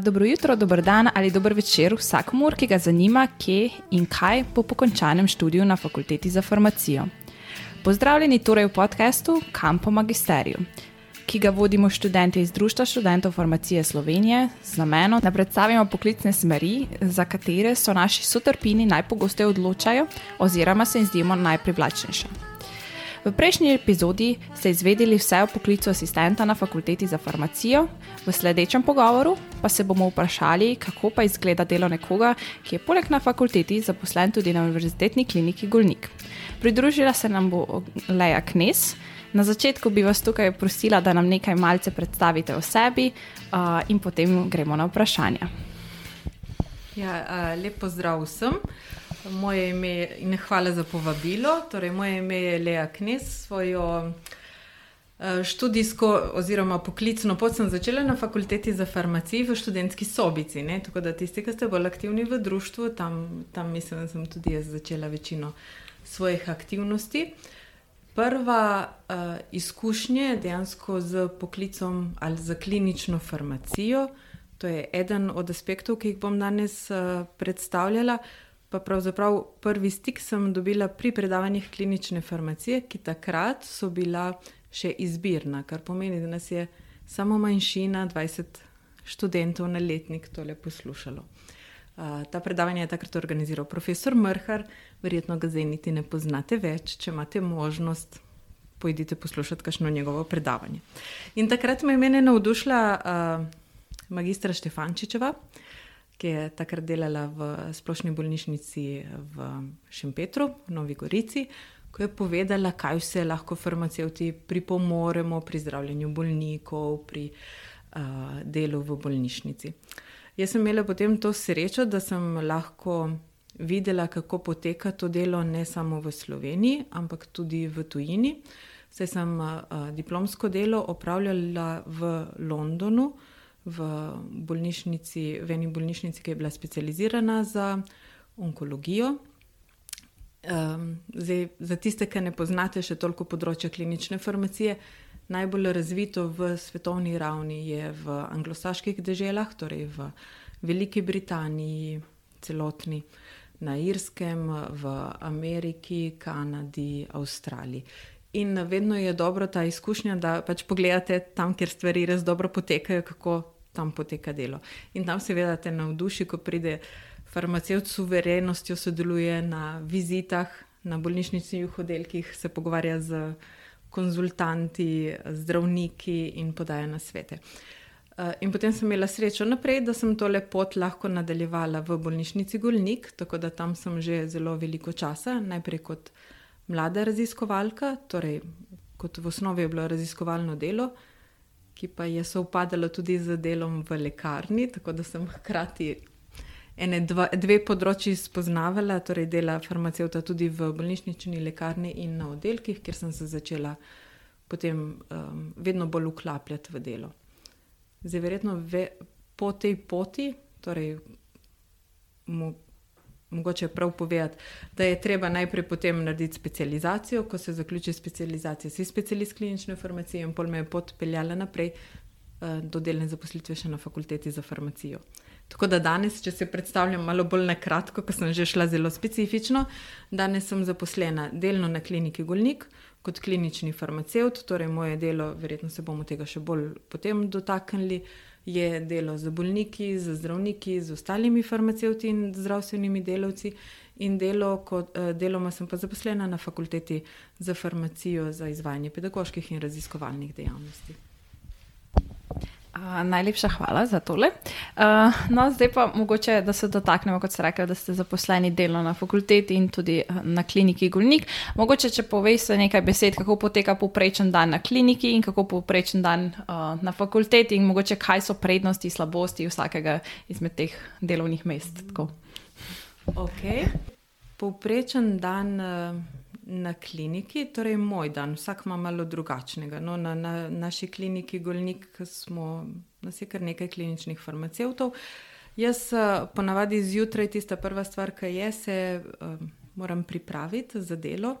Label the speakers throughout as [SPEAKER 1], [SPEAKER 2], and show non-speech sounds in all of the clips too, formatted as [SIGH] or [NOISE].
[SPEAKER 1] Dobro jutro, dober dan ali dober večer vsakomur, ki ga zanima, kje in kaj po končanem študiju na fakulteti za farmacijo. Pozdravljeni torej v podkastu Kampo Magisteriju, ki ga vodimo študenti iz Društva študentov farmacije Slovenije z namenom, da predstavimo poklicne smeri, za katere so naši sotrpini najpogosteje odločajo oziroma se jim zdimo najprivlačnejše. V prejšnji epizodi ste izvedeli vse o poklicu asistenta na fakulteti za farmacijo, v sledečem pogovoru pa se bomo vprašali, kako pa izgleda delo nekoga, ki je poleg na fakulteti zaposlen tudi na univerzitetni kliniki Golnik. Pridružila se nam bo Leja Knes. Na začetku bi vas tukaj prosila, da nam nekaj malce predstavite o sebi, uh, in potem gremo na vprašanja.
[SPEAKER 2] Ja, uh, lep pozdrav vsem. Moje ime in hvala za povabilo. Torej, moje ime je Lea Knes, svojo eh, študijsko oziroma poklicno pot sem začela na fakulteti za farmacijo v študentski sobici. Ne? Tako da tisti, ki ste bolj aktivni v društvu, tam, tam mislim, da sem tudi jaz začela večino svojih aktivnosti. Prva uh, izkušnja je dejansko z poklicom ali za klinično farmacijo. To je eden od aspektov, ki jih bom danes uh, predstavljala. Uh, pa pravzaprav prvi stik sem dobila pri predavanjih klinične farmacije, ki takrat so bila še izbirna, kar pomeni, da nas je samo manjšina, 20 študentov na letnik tole poslušalo. Uh, ta predavanje je takrat organiziral profesor Mrhar, verjetno ga zdaj niti ne poznate več, če imate možnost. Pojdite poslušati kakšno njegovo predavanje. In takrat me je mene navdušila uh, magistra Štefančičeva, uh, ki je takrat delala v splošni bolnišnici v Šempetru, v Novi Gorici, ko je povedala, kaj vse lahko farmacevti pripomoremo pri zdravljenju bolnikov, pri uh, delu v bolnišnici. Jaz sem imela potem to srečo, da sem lahko videla, kako poteka to delo ne samo v Sloveniji, ampak tudi v tujini. Saj sem uh, diplomsko delo opravljala v Londonu, uh, v bolnišnici, v eni bolnišnici, ki je bila specializirana za onkologijo. Um, zdaj, za tiste, ki ne poznate še toliko področja klinične farmacije, najbolj razvito v svetovni ravni je v anglosaških deželah, torej v Veliki Britaniji, celotni, na Irskem, v Ameriki, Kanadi, Avstraliji. In vedno je dobro ta izkušnja, da pač pogledate tam, kjer stvari res dobro potekajo, kako tam poteka delo. In tam seveda te navduši, ko pride farmacevt s suverenostjo, sodeluje na vizitah, na bolnišničnih oddelkih, se pogovarja z konzultanti, zdravniki in podaja na svete. Eh, in potem sem imela srečo naprej, da sem tole pot lahko nadaljevala v bolnišnici Golnik, tako da tam sem že zelo veliko časa, najprej kot mlada raziskovalka, torej kot v osnovi je bilo raziskovalno delo, ki pa je sovpadalo tudi z delom v lekarni, tako da sem hkrati ene dva, dve področji spoznavala, torej dela farmacevta tudi v bolnišnični lekarni in na oddelkih, kjer sem se začela potem um, vedno bolj uklapljati v delo. Zdaj, verjetno ve, po tej poti, torej mu mogoče prav povedati, da je treba najprej potem narediti specializacijo, ko se zaključi specializacija, si specialist klinične farmacije in pol me je pot peljala naprej uh, do delne zaposlitve še na fakulteti za farmacijo. Tako da danes, če se predstavljam malo bolj na kratko, ker sem že šla zelo specifično, danes sem zaposlena delno na kliniki Golnik kot klinični farmacevt, torej moje delo, verjetno se bomo tega še bolj potem dotaknili, uh, je delo z bolniki, z zdravniki, z ostalimi farmacevti in zdravstvenimi delavci. In delo, kot, eh, deloma sem pa zaposlena na fakulteti za farmacijo za izvajanje pedagoških in raziskovalnih dejavnosti.
[SPEAKER 1] Uh, najlepša hvala za tole. Uh, no, zdaj pa mogoče, da se dotaknemo, kot ste rekli, da ste zaposleni delno na fakulteti in tudi na kliniki Gulnik. Mogoče, če poveste nekaj besed, kako poteka poprečen dan na kliniki in kako poprečen dan uh, na fakulteti in mogoče kaj so prednosti, slabosti vsakega izmed teh delovnih mest.
[SPEAKER 2] Okay. Povprečen dan. Uh na kliniki, torej moj dan, vsak ima malo drugačnega. No, na, na naši kliniki Golnik smo, nas je kar nekaj kliničnih farmacevtov. Jaz eh, ponavadi zjutraj, tista prva stvar, ki je, se uh, moram pripraviti za delo,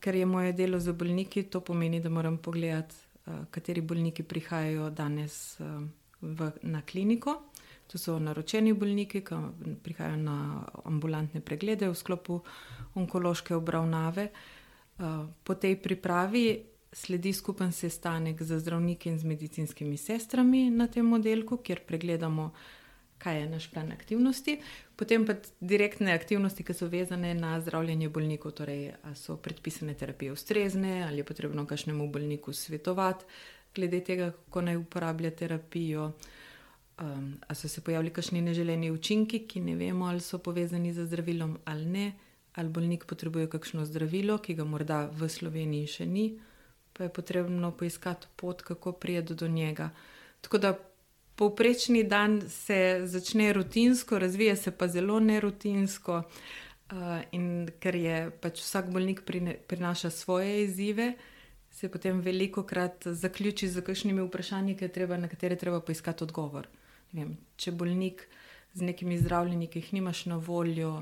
[SPEAKER 2] ker je moje delo za bolniki, to pomeni, da moram pogledati, uh, kateri bolniki prihajajo danes uh, v, na kliniko. To so naročeni bolniki, ki prihajajo na ambulantne preglede v sklopu onkološke obravnave. Uh, po tej pripravi sledi skupen sestanek z zdravniki in z medicinskimi sestrami na tem oddelku, kjer pregledamo, kaj je naš plan aktivnosti, potem pa direktne aktivnosti, ki so vezane na zdravljenje bolnikov, torej ali so predpisane terapije ustrezne, ali je potrebno kakšnemu bolniku svetovati glede tega, kako naj uporablja terapijo. Um, ali so se pojavili kakšni neželeni učinki, ki ne vemo, ali so povezani z zdravilom ali ne, ali bolnik potrebuje kakšno zdravilo, ki ga morda v Sloveniji še ni, pa je potrebno poiskati pot, kako prijeti do njega. Tako da povprečni dan se začne rutinsko, razvija se pa zelo nerutinsko, uh, in ker je pač vsak bolnik prine, prinaša svoje izzive, se potem veliko krat zaključi z kakšnimi vprašanji, treba, na katere treba poiskati odgovor. Vem, če bolnik z nekimi zdravljenji, ki jih nimaš na voljo,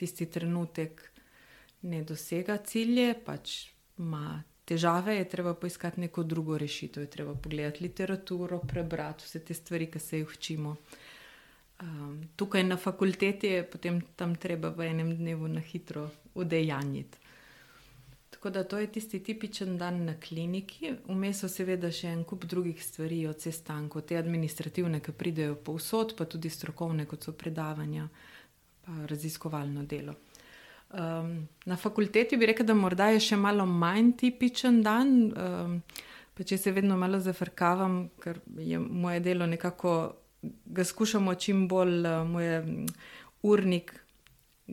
[SPEAKER 2] tisti trenutek ne dosega cilje, pač ima težave, je treba poiskati neko drugo rešitev, treba pogledati literaturo, prebrati vse te stvari, ki se jih učimo. Um, tukaj na fakulteti je potem tam treba v enem dnevu na hitro udejanjiti. Tako da to je tisti tipičen dan na kliniki, vmes so seveda še en kup drugih stvari, od sestankov, te administrativne, ki pridejo povsod, pa tudi strokovne, kot so predavanja, pa raziskovalno delo. Um, na fakulteti bi rekel, da morda je še malo manj tipičen dan, um, pa če se vedno malo zafrkavam, ker je moje delo nekako, ga skušamo čim bolj, uh, moj urnik,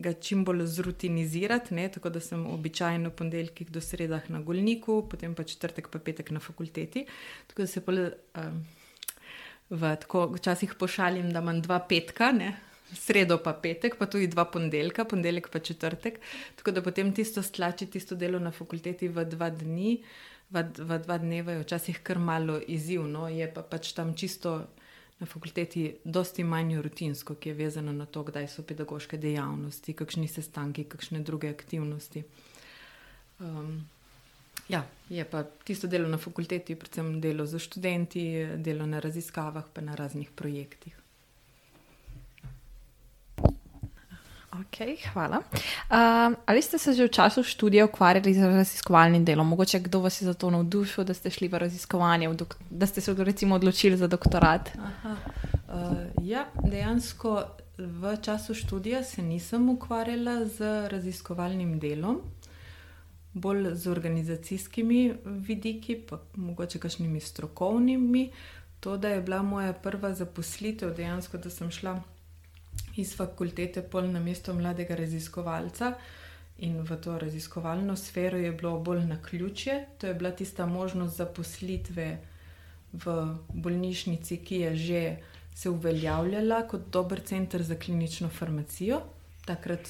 [SPEAKER 2] ga čim bolj zrutinizirati. Ne? Tako da sem običajno ponedeljkih do sredah na Golniku, potem pa četrtek, pa petek na fakulteti. Tako da se pol, um, v, tako včasih pošalim, da imam dva petka. Ne? sredo pa petek, pa tudi dva ponedeljka, ponedeljek pa četrtek. Tako da potem tisto stlači, tisto delo na fakulteti v dva dni, v, v dva dneva je včasih kar malo izzivno, je pa pač tam čisto na fakulteti dosti manj rutinsko, ki je vezano na to, kdaj so pedagoške dejavnosti, kakšni sestanki, kakšne druge aktivnosti. Um, Ja, je pa tisto delo na fakulteti, predvsem delo za študenti, delo na raziskavah, pa na raznih projektih.
[SPEAKER 1] Okay, hvala. Uh, ali ste se že v času študija ukvarjali z raziskovalnim delom? Mogoče kdo vas je za to navdušil, da ste šli v raziskovanje, v da ste se recimo odločili za doktorat?
[SPEAKER 2] Aha, uh, ja, dejansko v času študija se nisem ukvarjala z raziskovalnim delom, bolj z organizacijskimi vidiki, pa mogoče kakšnimi strokovnimi. To, da je bila moja prva zaposlitev, dejansko, da sem šla iz fakultete pol na mesto mladega raziskovalca. In v to raziskovalno sfero je bilo bolj na ključje. To je bila tista možnost zaposlitve v bolnišnici, ki je že se uveljavljala kot dober center za klinično farmacijo. Takrat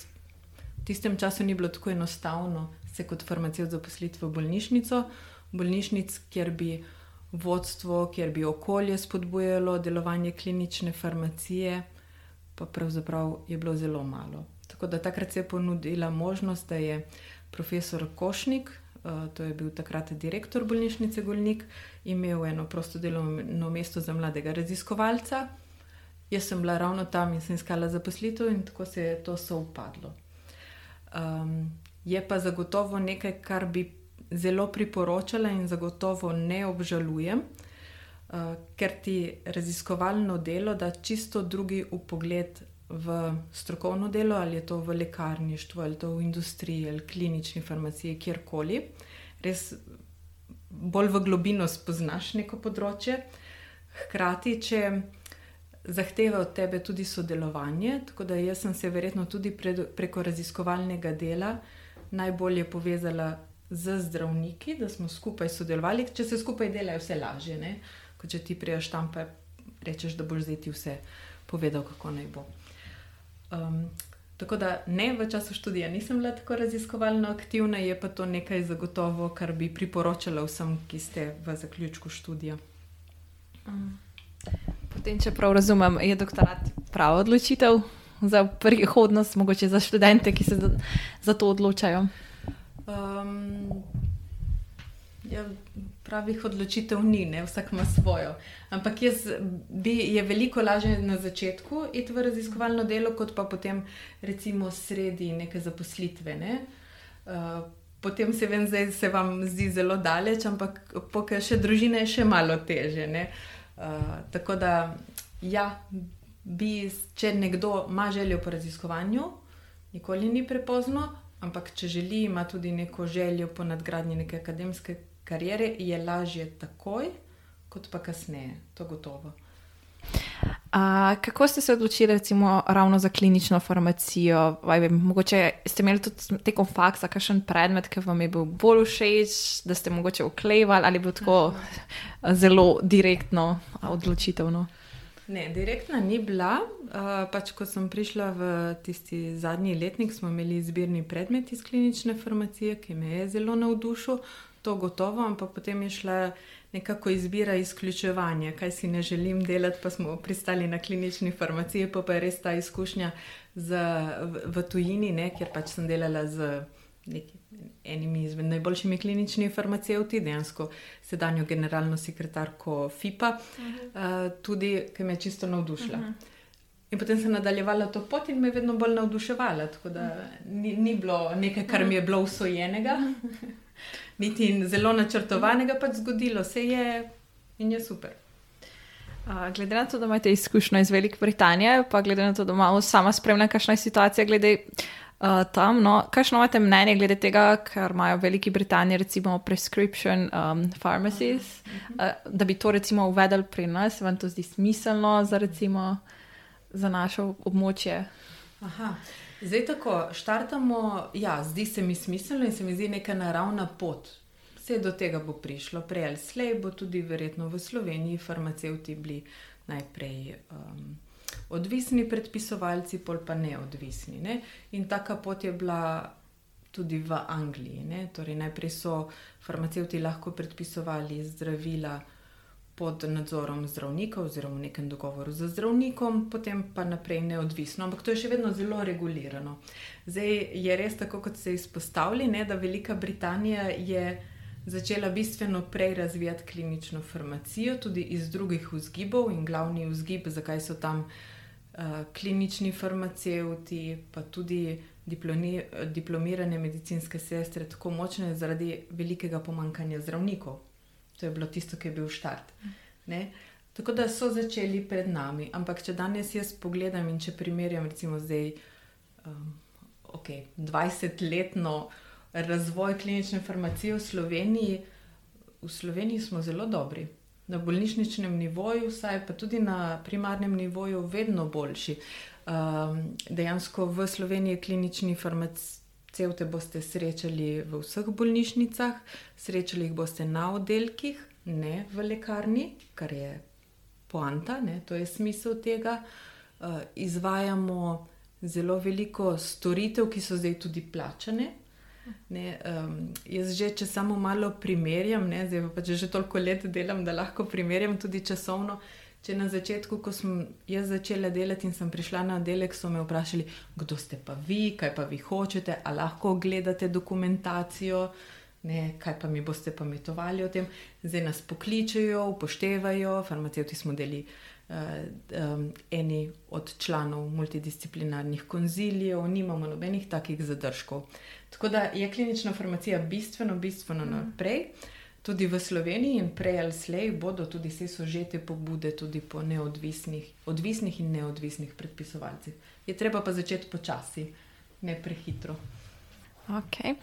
[SPEAKER 2] v tistem času ni bilo tako enostavno se kot farmacevt zaposliti v bolnišnico, bolnišnic, kjer bi vodstvo, kjer bi okolje spodbujalo delovanje klinične farmacije pa pravzaprav je bilo zelo malo. Tako da takrat se je ponudila možnost, da je profesor Košnik, uh, to je bil takrat direktor bolnišnice Golnik, imel eno prosto delovno mesto za mladega raziskovalca. Jaz sem bila ravno tam in sem iskala zaposlitev, in tako se je to soupadlo. Um, je pa zagotovo nekaj, kar bi zelo priporočala in zagotovo ne obžalujem. Eh, ker ti raziskovalno delo da čisto drugi upogled v strokovno delo, ali je to v lekarništvu, ali to v industriji, ali klinični farmaciji, kjerkoli. Res bolj v globino spoznaš neko področje. Hkrati, če zahteva od tebe tudi sodelovanje, tako da jaz sem se verjetno tudi pred, preko raziskovalnega dela najbolje povezala z zdravniki, da smo skupaj sodelovali. Če se skupaj dela, je vse lažje. Ne? Kot če ti priješ tam, pa rečeš, da boš zdaj ti vse povedal, kako naj bo. Um, tako da ne v času študija nisem bila tako raziskovalno aktivna, je pa to nekaj zagotovo, kar bi priporočala vsem, ki ste v zaključku študija.
[SPEAKER 1] Um. Potem, če prav razumem, je doktorat prava odločitev za prihodnost, mogoče za študente, ki se za, za to odločajo. Um,
[SPEAKER 2] Ja, pravih odločitev ni, ne? vsak ima svojo. Ampak jaz bi, je veliko lažje na začetku iti v raziskovalno delo, kot pa potem, recimo, sredi neke zaposlitve. Ne? Uh, potem se vem, da se vam zdi zelo daleč, ampak pokaj še družina je še malo teže. Uh, tako da, ja, bi, če nekdo ima željo po raziskovanju, nikoli ni prepozno, ampak če želi, ima tudi neko željo po nadgradnji neke akademske kariere, je lažje takoj, kot pa kasneje, to gotovo.
[SPEAKER 1] A, kako ste se odločili, recimo, ravno za klinično farmacijo? Vem, mogoče ste imeli tudi tekom faksa kakšen predmet, ki vam je bil bolj všeč, da ste mogoče oklevali ali bo tako zelo direktno odločitev?
[SPEAKER 2] Ne, direktna ni bila. Pač, ko sem prišla v tisti zadnji letnik, smo imeli izbirni predmet iz klinične farmacije, ki me je zelo navdušil, to gotovo, ampak potem je šla nekako izbira izključevanja, kaj si ne želim delati, pa smo pristali na klinični farmaciji, pa, pa je res ta izkušnja z, v, v tujini, ne, kjer pač sem delala z neki enimi izmed najboljšimi kliničnimi farmacevti, dejansko sedanjo generalno sekretarko FIPA, uh -huh. uh, tudi, ki me je čisto navdušila. Uh -huh. In potem sem nadaljevala to pot in me vedno bolj navduševala. Tako da ni, ni bilo nekaj, kar mi je bilo usvojenega, [LAUGHS] niti zelo načrtovanega, pač zgodilo se je in je super.
[SPEAKER 1] Uh, glede na to, da imate izkušnjo iz Velike Britanije, pa glede na to, da malo sama spremljam, kakšna je situacija glede uh, tam. No, Kakšno imate mnenje glede tega, ker imajo v Veliki Britaniji recimo prescription um, pharmacies, uh, uh, da bi to recimo uvedli pri nas, vam to zdi smiselno za, recimo, za naše območje?
[SPEAKER 2] Aha. Zdaj tako, štartamo, ja, zdi se mi smiselno in se mi zdi neka naravna pot. Vse do tega bo prišlo, prej ali slej bo tudi verjetno v Sloveniji farmacevti bili najprej. Um, odvisni predpisovalci, pol pa neodvisni. Ne? In taka pot je bila tudi v Angliji. Ne? Torej, najprej so farmacevti lahko predpisovali zdravila pod nadzorom zdravnika oziroma v nekem dogovoru z zdravnikom, potem pa naprej neodvisno. Ampak to je še vedno zelo regulirano. Zdaj je res tako, kot se izpostavlja, da Velika Britanija je. Začela bistveno prej razvijati klinično farmacijo, tudi iz drugih vzgibov, in glavni vzgib, zakaj so tam uh, klinični farmacevti, pa tudi diplomi, diplomirane medicinske sestre, tako močne zaradi velikega pomankanja zdravnikov. To je bilo tisto, ki je bil štart. Ne? Tako da so začeli pred nami. Ampak, če danes jaz pogledam in če primerjam, recimo, zdaj um, okay, 20-letno razvoj klinične farmacije v Sloveniji, v Sloveniji smo zelo dobri na bolnišničnem nivoju, vsaj pa tudi na primarnem nivoju, vedno boljši. Um, dejansko v Sloveniji klinični farmacevte boste srečali v vseh bolnišnicah, srečali jih boste na oddelkih, ne v lekarni, kar je poanta, ne, to je smisel tega. Uh, izvajamo zelo veliko storitev, ki so zdaj tudi plačane. Ne, um, jaz že, če samo malo primerjam, ne, zdaj pa če že toliko let delam, da lahko primerjam tudi časovno. Če na začetku, ko sem jaz začela delati in sem prišla na delek, so me vprašali, kdo ste pa vi, kaj pa vi hočete, ali lahko gledate dokumentacijo, ne, kaj pa mi boste pametovali o tem. Zdaj nas pokličejo, upoštevajo, farmacevti smo deli um, eni od članov multidisciplinarnih konzilijev, nimamo nobenih takih zadržkov. Tako da je klinična farmacija bistveno, bistveno mm. naprej. Tudi v Sloveniji in prej ali slej bodo tudi vse sožete pobude tudi po neodvisnih odvisnih in neodvisnih predpisovalcih. Je treba pa začeti počasi, ne prehitro.
[SPEAKER 1] Okay.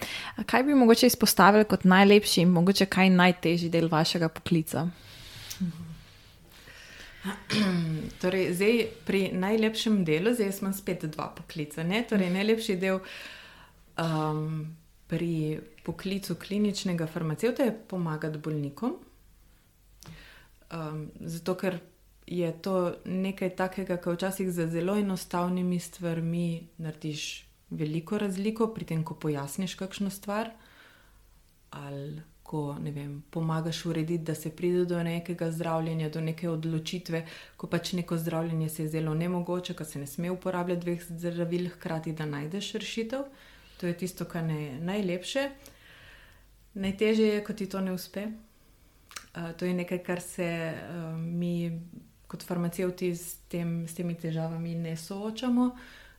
[SPEAKER 1] Kaj bi mogoče izpostavili kot najlepši in mogoče kaj najtežji del vašega poklica? [CLEARS THROAT]
[SPEAKER 2] torej, zdaj pri najlepšem delu, zdaj imam spet dva poklica. Torej, najlepši del um, pri poklicu kliničnega farmacevta je pomagati bolnikom. Um, zato, ker je to nekaj takega, kar včasih za zelo enostavnimi stvarmi narediš veliko razliko, pri tem, ko pojasniš kakšno stvar. Ali ko vem, pomagaš urediti, da se pride do nekega zdravljenja, do neke odločitve, ko pač neko zdravljenje se je zelo nemogoče, ko se ne sme uporabljati dveh zdravil hkrati, da najdeš rešitev. To je tisto, kar je najlepše. Najtežje je, ko ti to ne uspe. Uh, to je nekaj, kar se uh, mi, kot farmacevti, s, tem, s temi težavami ne soočamo.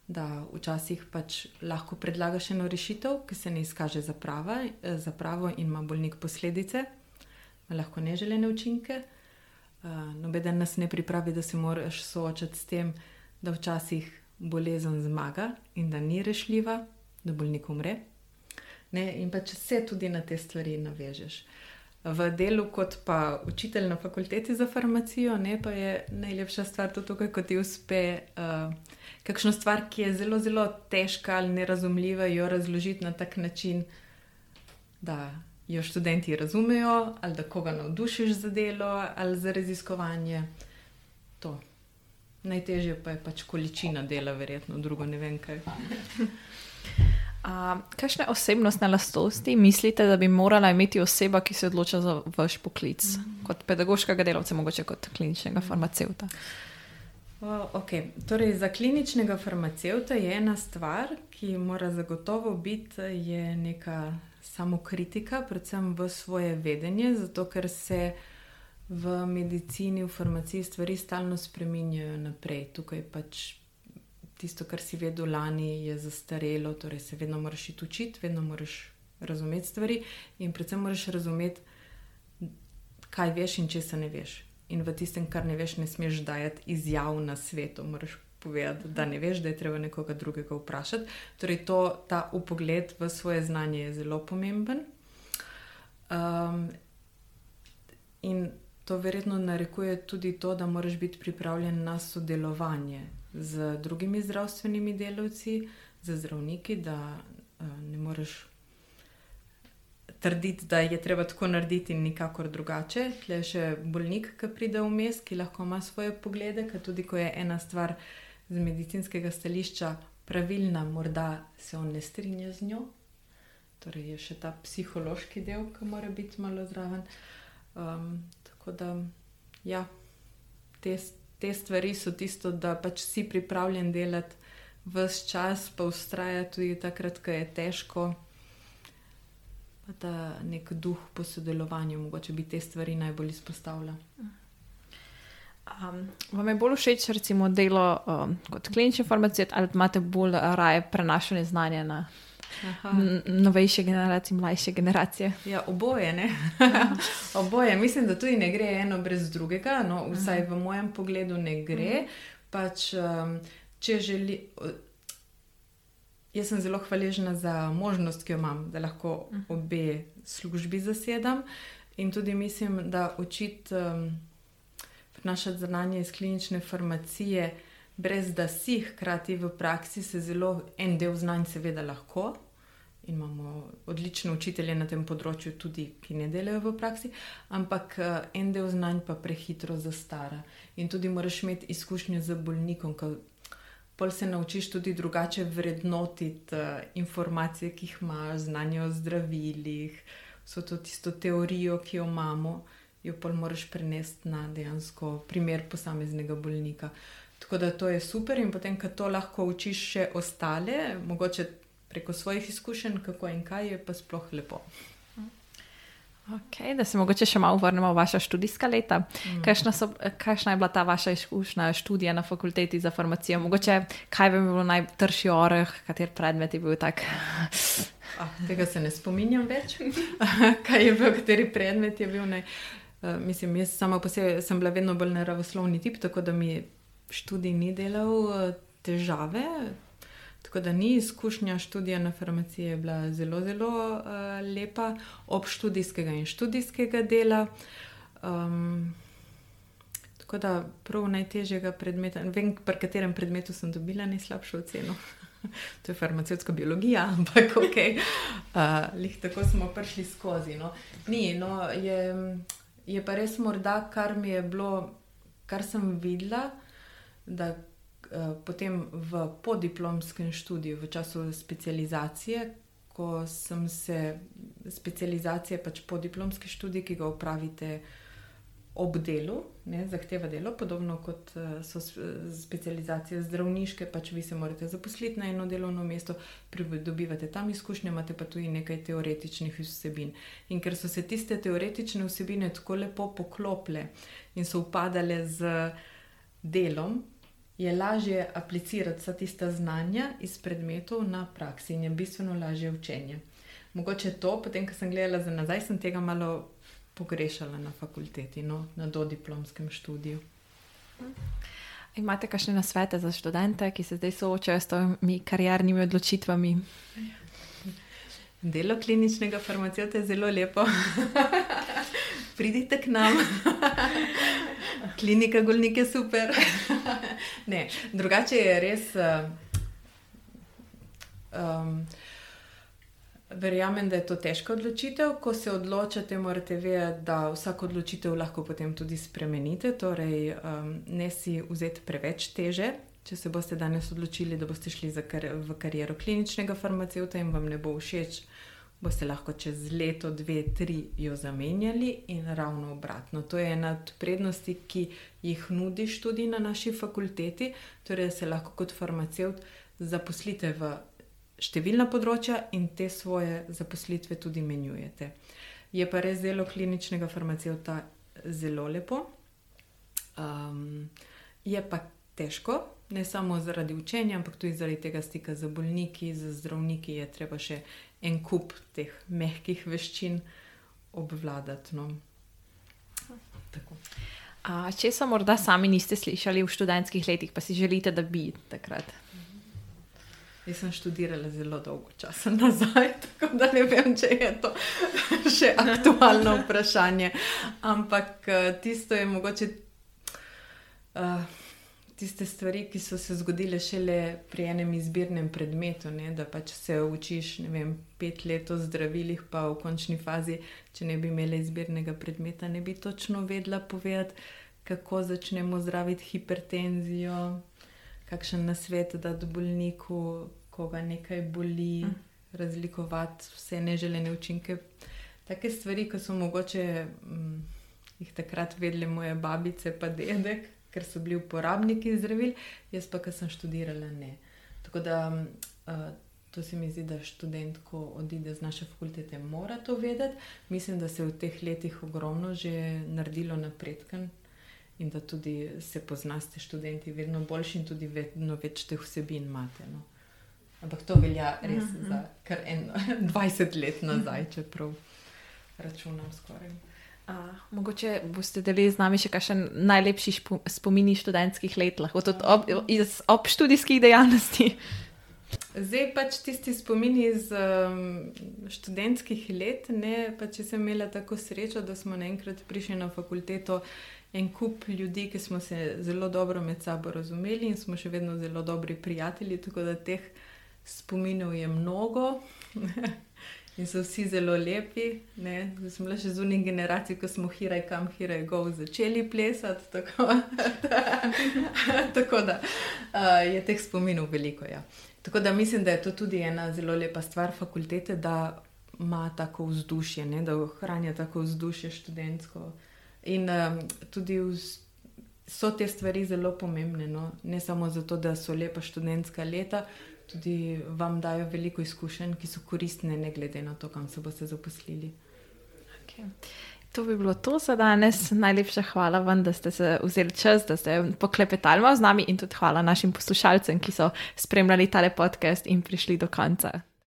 [SPEAKER 2] Da včasih pač lahko predlagaš eno rešitev, ki se ne izkaže za, prava, za pravo in ima bolnik posledice, lahko neželene učinke. Uh, Nobeden nas ne pripravi, da se moraš soočati s tem, da včasih bolezen zmaga in da ni rešljiva, da bolnik umre. Ne? In pa če se tudi na te stvari navežeš. V delu, kot pa učitelj na fakulteti za farmacijo, ne, pa je najlepša stvar to, tukaj, ko ti uspe uh, kakšno stvar, ki je zelo, zelo težka ali nerazumljiva, jo razložiti na tak način, da jo študenti razumejo, ali da koga navdušiš za delo ali za raziskovanje. To. Najtežje pa je pač količina dela, verjetno, drugo ne vem kaj. [LAUGHS]
[SPEAKER 1] Kakšne osebnostne lastnosti mislite, da bi morala imeti oseba, ki se odloča za vaš poklic, mm -hmm. kot pedagoškega delavca, mogoče kot kliničnega farmacevta?
[SPEAKER 2] Okay. Torej, za kliničnega farmacevta je ena stvar, ki mora zagotovo biti, neka samokritika, predvsem v svoje vedenje, zato ker se v medicini, v farmaciji stvari stalno spreminjajo naprej. Tukaj pač tisto, kar si vedel lani, je zastarelo, torej se vedno moraš iti učiti, vedno moraš razumeti stvari in predvsem moraš razumeti, kaj veš in česa ne veš. In v tistem, kar ne veš, ne smeš dajati izjav na svetu, moraš povedati, da ne veš, da je treba nekoga drugega vprašati. Torej, to, ta upogled v svoje znanje je zelo pomemben. Um, in to verjetno narekuje tudi to, da moraš biti pripravljen na sodelovanje z drugimi zdravstvenimi delavci, z zdravniki, da uh, ne moreš trditi, da je treba tako narediti in nikakor drugače. Tle je še bolnik, ki pride vmes, ki lahko ima svoje poglede, ker tudi ko je ena stvar z medicinskega stališča pravilna, morda se on ne strinja z njo. Torej je še ta psihološki del, ki mora biti malo zraven. Um, tako da, ja, te te stvari so tisto, da pač si pripravljen delati vse čas, pa ustrajati tudi takrat, ko je težko. Pa ta nek duh po sodelovanju, mogoče bi te stvari najbolj izpostavila.
[SPEAKER 1] Um, vam je bolj všeč, recimo, delo um, kot klinični farmacevt, ali imate bolj raje prenašanje znanja na novejše generacije, mlajše generacije.
[SPEAKER 2] Ja, oboje. [LAUGHS] oboje. Mislim, da tudi ne gre eno brez drugega, no, vsaj v mojem pogledu ne gre. Pač, um, če želi. Jaz sem zelo hvaležna za možnost, ki jo imam, da lahko obe službi zasedam. In tudi mislim, da učiti um, prenašati znanje iz klinične farmacije, brez da si hkrati v praksi, se zelo en del znanja, seveda, lahko in imamo odlične učitelje na tem področju, tudi ki ne delajo v praksi, ampak eh, en del znanj pa prehitro zastara. In tudi moraš imeti izkušnje z bolnikom, ker pol se naučiš tudi drugače vrednotiti uh, informacije, ki jih imaš, znanje o zdravilih, vso to tisto teorijo, ki jo imamo, jo pol moraš prenesti na dejansko primer posameznega bolnika. Tako da to je super, in potem, ko to lahko učiš še ostale, mogoče preko svojih izkušenj, kako in kaj je pa sploh lepo.
[SPEAKER 1] Okay, da se mogoče še malo vrnemo v vaša študijska leta. Mm. Kakšna je bila ta vaša izkušnja študija na fakulteti za farmacijo? Mogoče kaj bi bilo najtrši oreh, kater predmet je bil tak?
[SPEAKER 2] Ah, tega se ne spominjam več, [LAUGHS] kaj je bil, kateri predmet je bil. Uh, mislim, jaz sama posebej sem bila vedno bolj naravoslovni tip, tako da mi študij ni delal uh, težave, Tako da ni izkušnja študija na farmaciji bila zelo, zelo uh, lepa, ob študijskega in študijskega dela. Um, tako da prav najtežjega predmeta, vem, pri katerem predmetu sem dobila najslabšo oceno. [LAUGHS] to je farmacevtska biologija, [LAUGHS] ampak ok, uh, lih tako smo prišli skozi. No. Ni, no, je, je pa res morda, kar mi je bilo, kar sem videla. Da Eh, potem v podiplomskem študiju, v času specializacije, ko sem se specializacije, pač podiplomski študij, ki ga upravite ob delu, ne, zahteva delo, podobno kot uh, so specializacije zdravniške, pač vi se morate zaposliti na eno delovno mesto, pridobivate tam izkušnje, imate pa tudi nekaj teoretičnih vsebin. In ker so se tiste teoretične vsebine tako lepo poklopile in so upadale z delom, je lažje aplicirati vsa tista znanja iz predmetov na praksi in je bistveno lažje učenje. Mogoče to, potem, ko sem gledala za nazaj, sem tega malo pogrešala na fakulteti, no, na dodiplomskem študiju.
[SPEAKER 1] Imate kakšne nasvete za študente, ki se zdaj soočajo s temi kariernimi odločitvami?
[SPEAKER 2] Delo kliničnega farmacevta je zelo lepo. [LAUGHS] Pridite k nam, klinika Golnik je super. [LAUGHS] ne, drugače je res. Um, Verjamem, da je to težka odločitev. Ko se odločate, morate vedeti, da vsako odločitev lahko potem tudi spremenite. Torej, um, ne si vzeti preveč teže. Če se boste danes odločili, da boste šli kar v kariero kliničnega farmacevta in vam ne bo všeč, boste lahko čez leto, dve, tri jo zamenjali in ravno obratno. To je ena od prednosti, ki jih nudi študij na naši fakulteti. Torej, se lahko kot farmacevt zaposlite v številna področja in te svoje zaposlitve tudi menjujete. Je pa res delo kliničnega farmacevta zelo lepo, um, je pa težko, ne samo zaradi učenja, ampak tudi zaradi tega stika z bolniki, z zdravniki, je treba še en kup teh mehkih veščin obvladati. No.
[SPEAKER 1] Če so morda sami niste slišali v študentskih letih, pa si želite, da bi takrat.
[SPEAKER 2] Jaz sem študirala zelo dolgo časa nazaj, [LAUGHS] tako da ne vem, če je to [LAUGHS] še aktualno vprašanje. Ampak eh, tisto je mogoče. Uh, Tiste stvari, ki so se zgodile šele pri enem izbirnem predmetu, ne, da pač se učiš vem, pet let o zdravilih, pa v končni fazi, če ne bi imela izbirnega predmeta, ne bi točno vedela povedati, kako začnemo zdraviti hipertenzijo, kakšen nasvet dati bolniku, ko ga nekaj boli, mm. razlikovati vse neželene učinke. Take stvari, ki so mogoče hm, jih takrat vedeli moje babice, pa dedek, ker so bili uporabniki zdravil, jaz pa, ki sem študirala, ne. Tako da uh, to se mi zdi, da študent, ko odide z naše fakultete, mora to vedeti. Mislim, da se je v teh letih ogromno že naredilo napredken. In da tudi se poznate, študenti, vedno boljši in tudi vedno več teh vsebin imate. No. Ampak to velja res mm -hmm. za kar en, [LAUGHS] 20 let nazaj, če prav računam skoraj.
[SPEAKER 1] Uh, mogoče boste delili z nami še kakšen najlepši spomin študentskih let, lahko tudi ob, iz ob študijskih dejavnosti.
[SPEAKER 2] Zdaj pač tisti spomini iz um, študentskih let, ne pa če sem imela tako srečo, da smo naenkrat prišli na fakulteto en kup ljudi, ki smo se zelo dobro med sabo razumeli in smo še vedno zelo dobri prijatelji, tako da teh spominov je mnogo [LAUGHS] in so vsi zelo lepi. Sem bila še zunaj generacij, ko smo hiraj, kam hiraj, go začeli plesati. Tako, [LAUGHS] tako da uh, je teh spominov veliko. Ja. Tako da mislim, da je to tudi ena zelo lepa stvar fakultete, da ima tako vzdušje, ne? da ohranja tako vzdušje študentsko. In um, tudi vz, so te stvari zelo pomembne, no? ne samo zato, da so lepa študentska leta, tudi vam dajo veliko izkušenj, ki so koristne, ne glede na to, kam se boste zaposlili.
[SPEAKER 1] Okay. To bi bilo to za danes. Najlepša hvala vam, da ste se vzeli čas, da ste poklepetali z nami, in tudi hvala našim poslušalcem, ki so spremljali tale podcast in prišli do konca.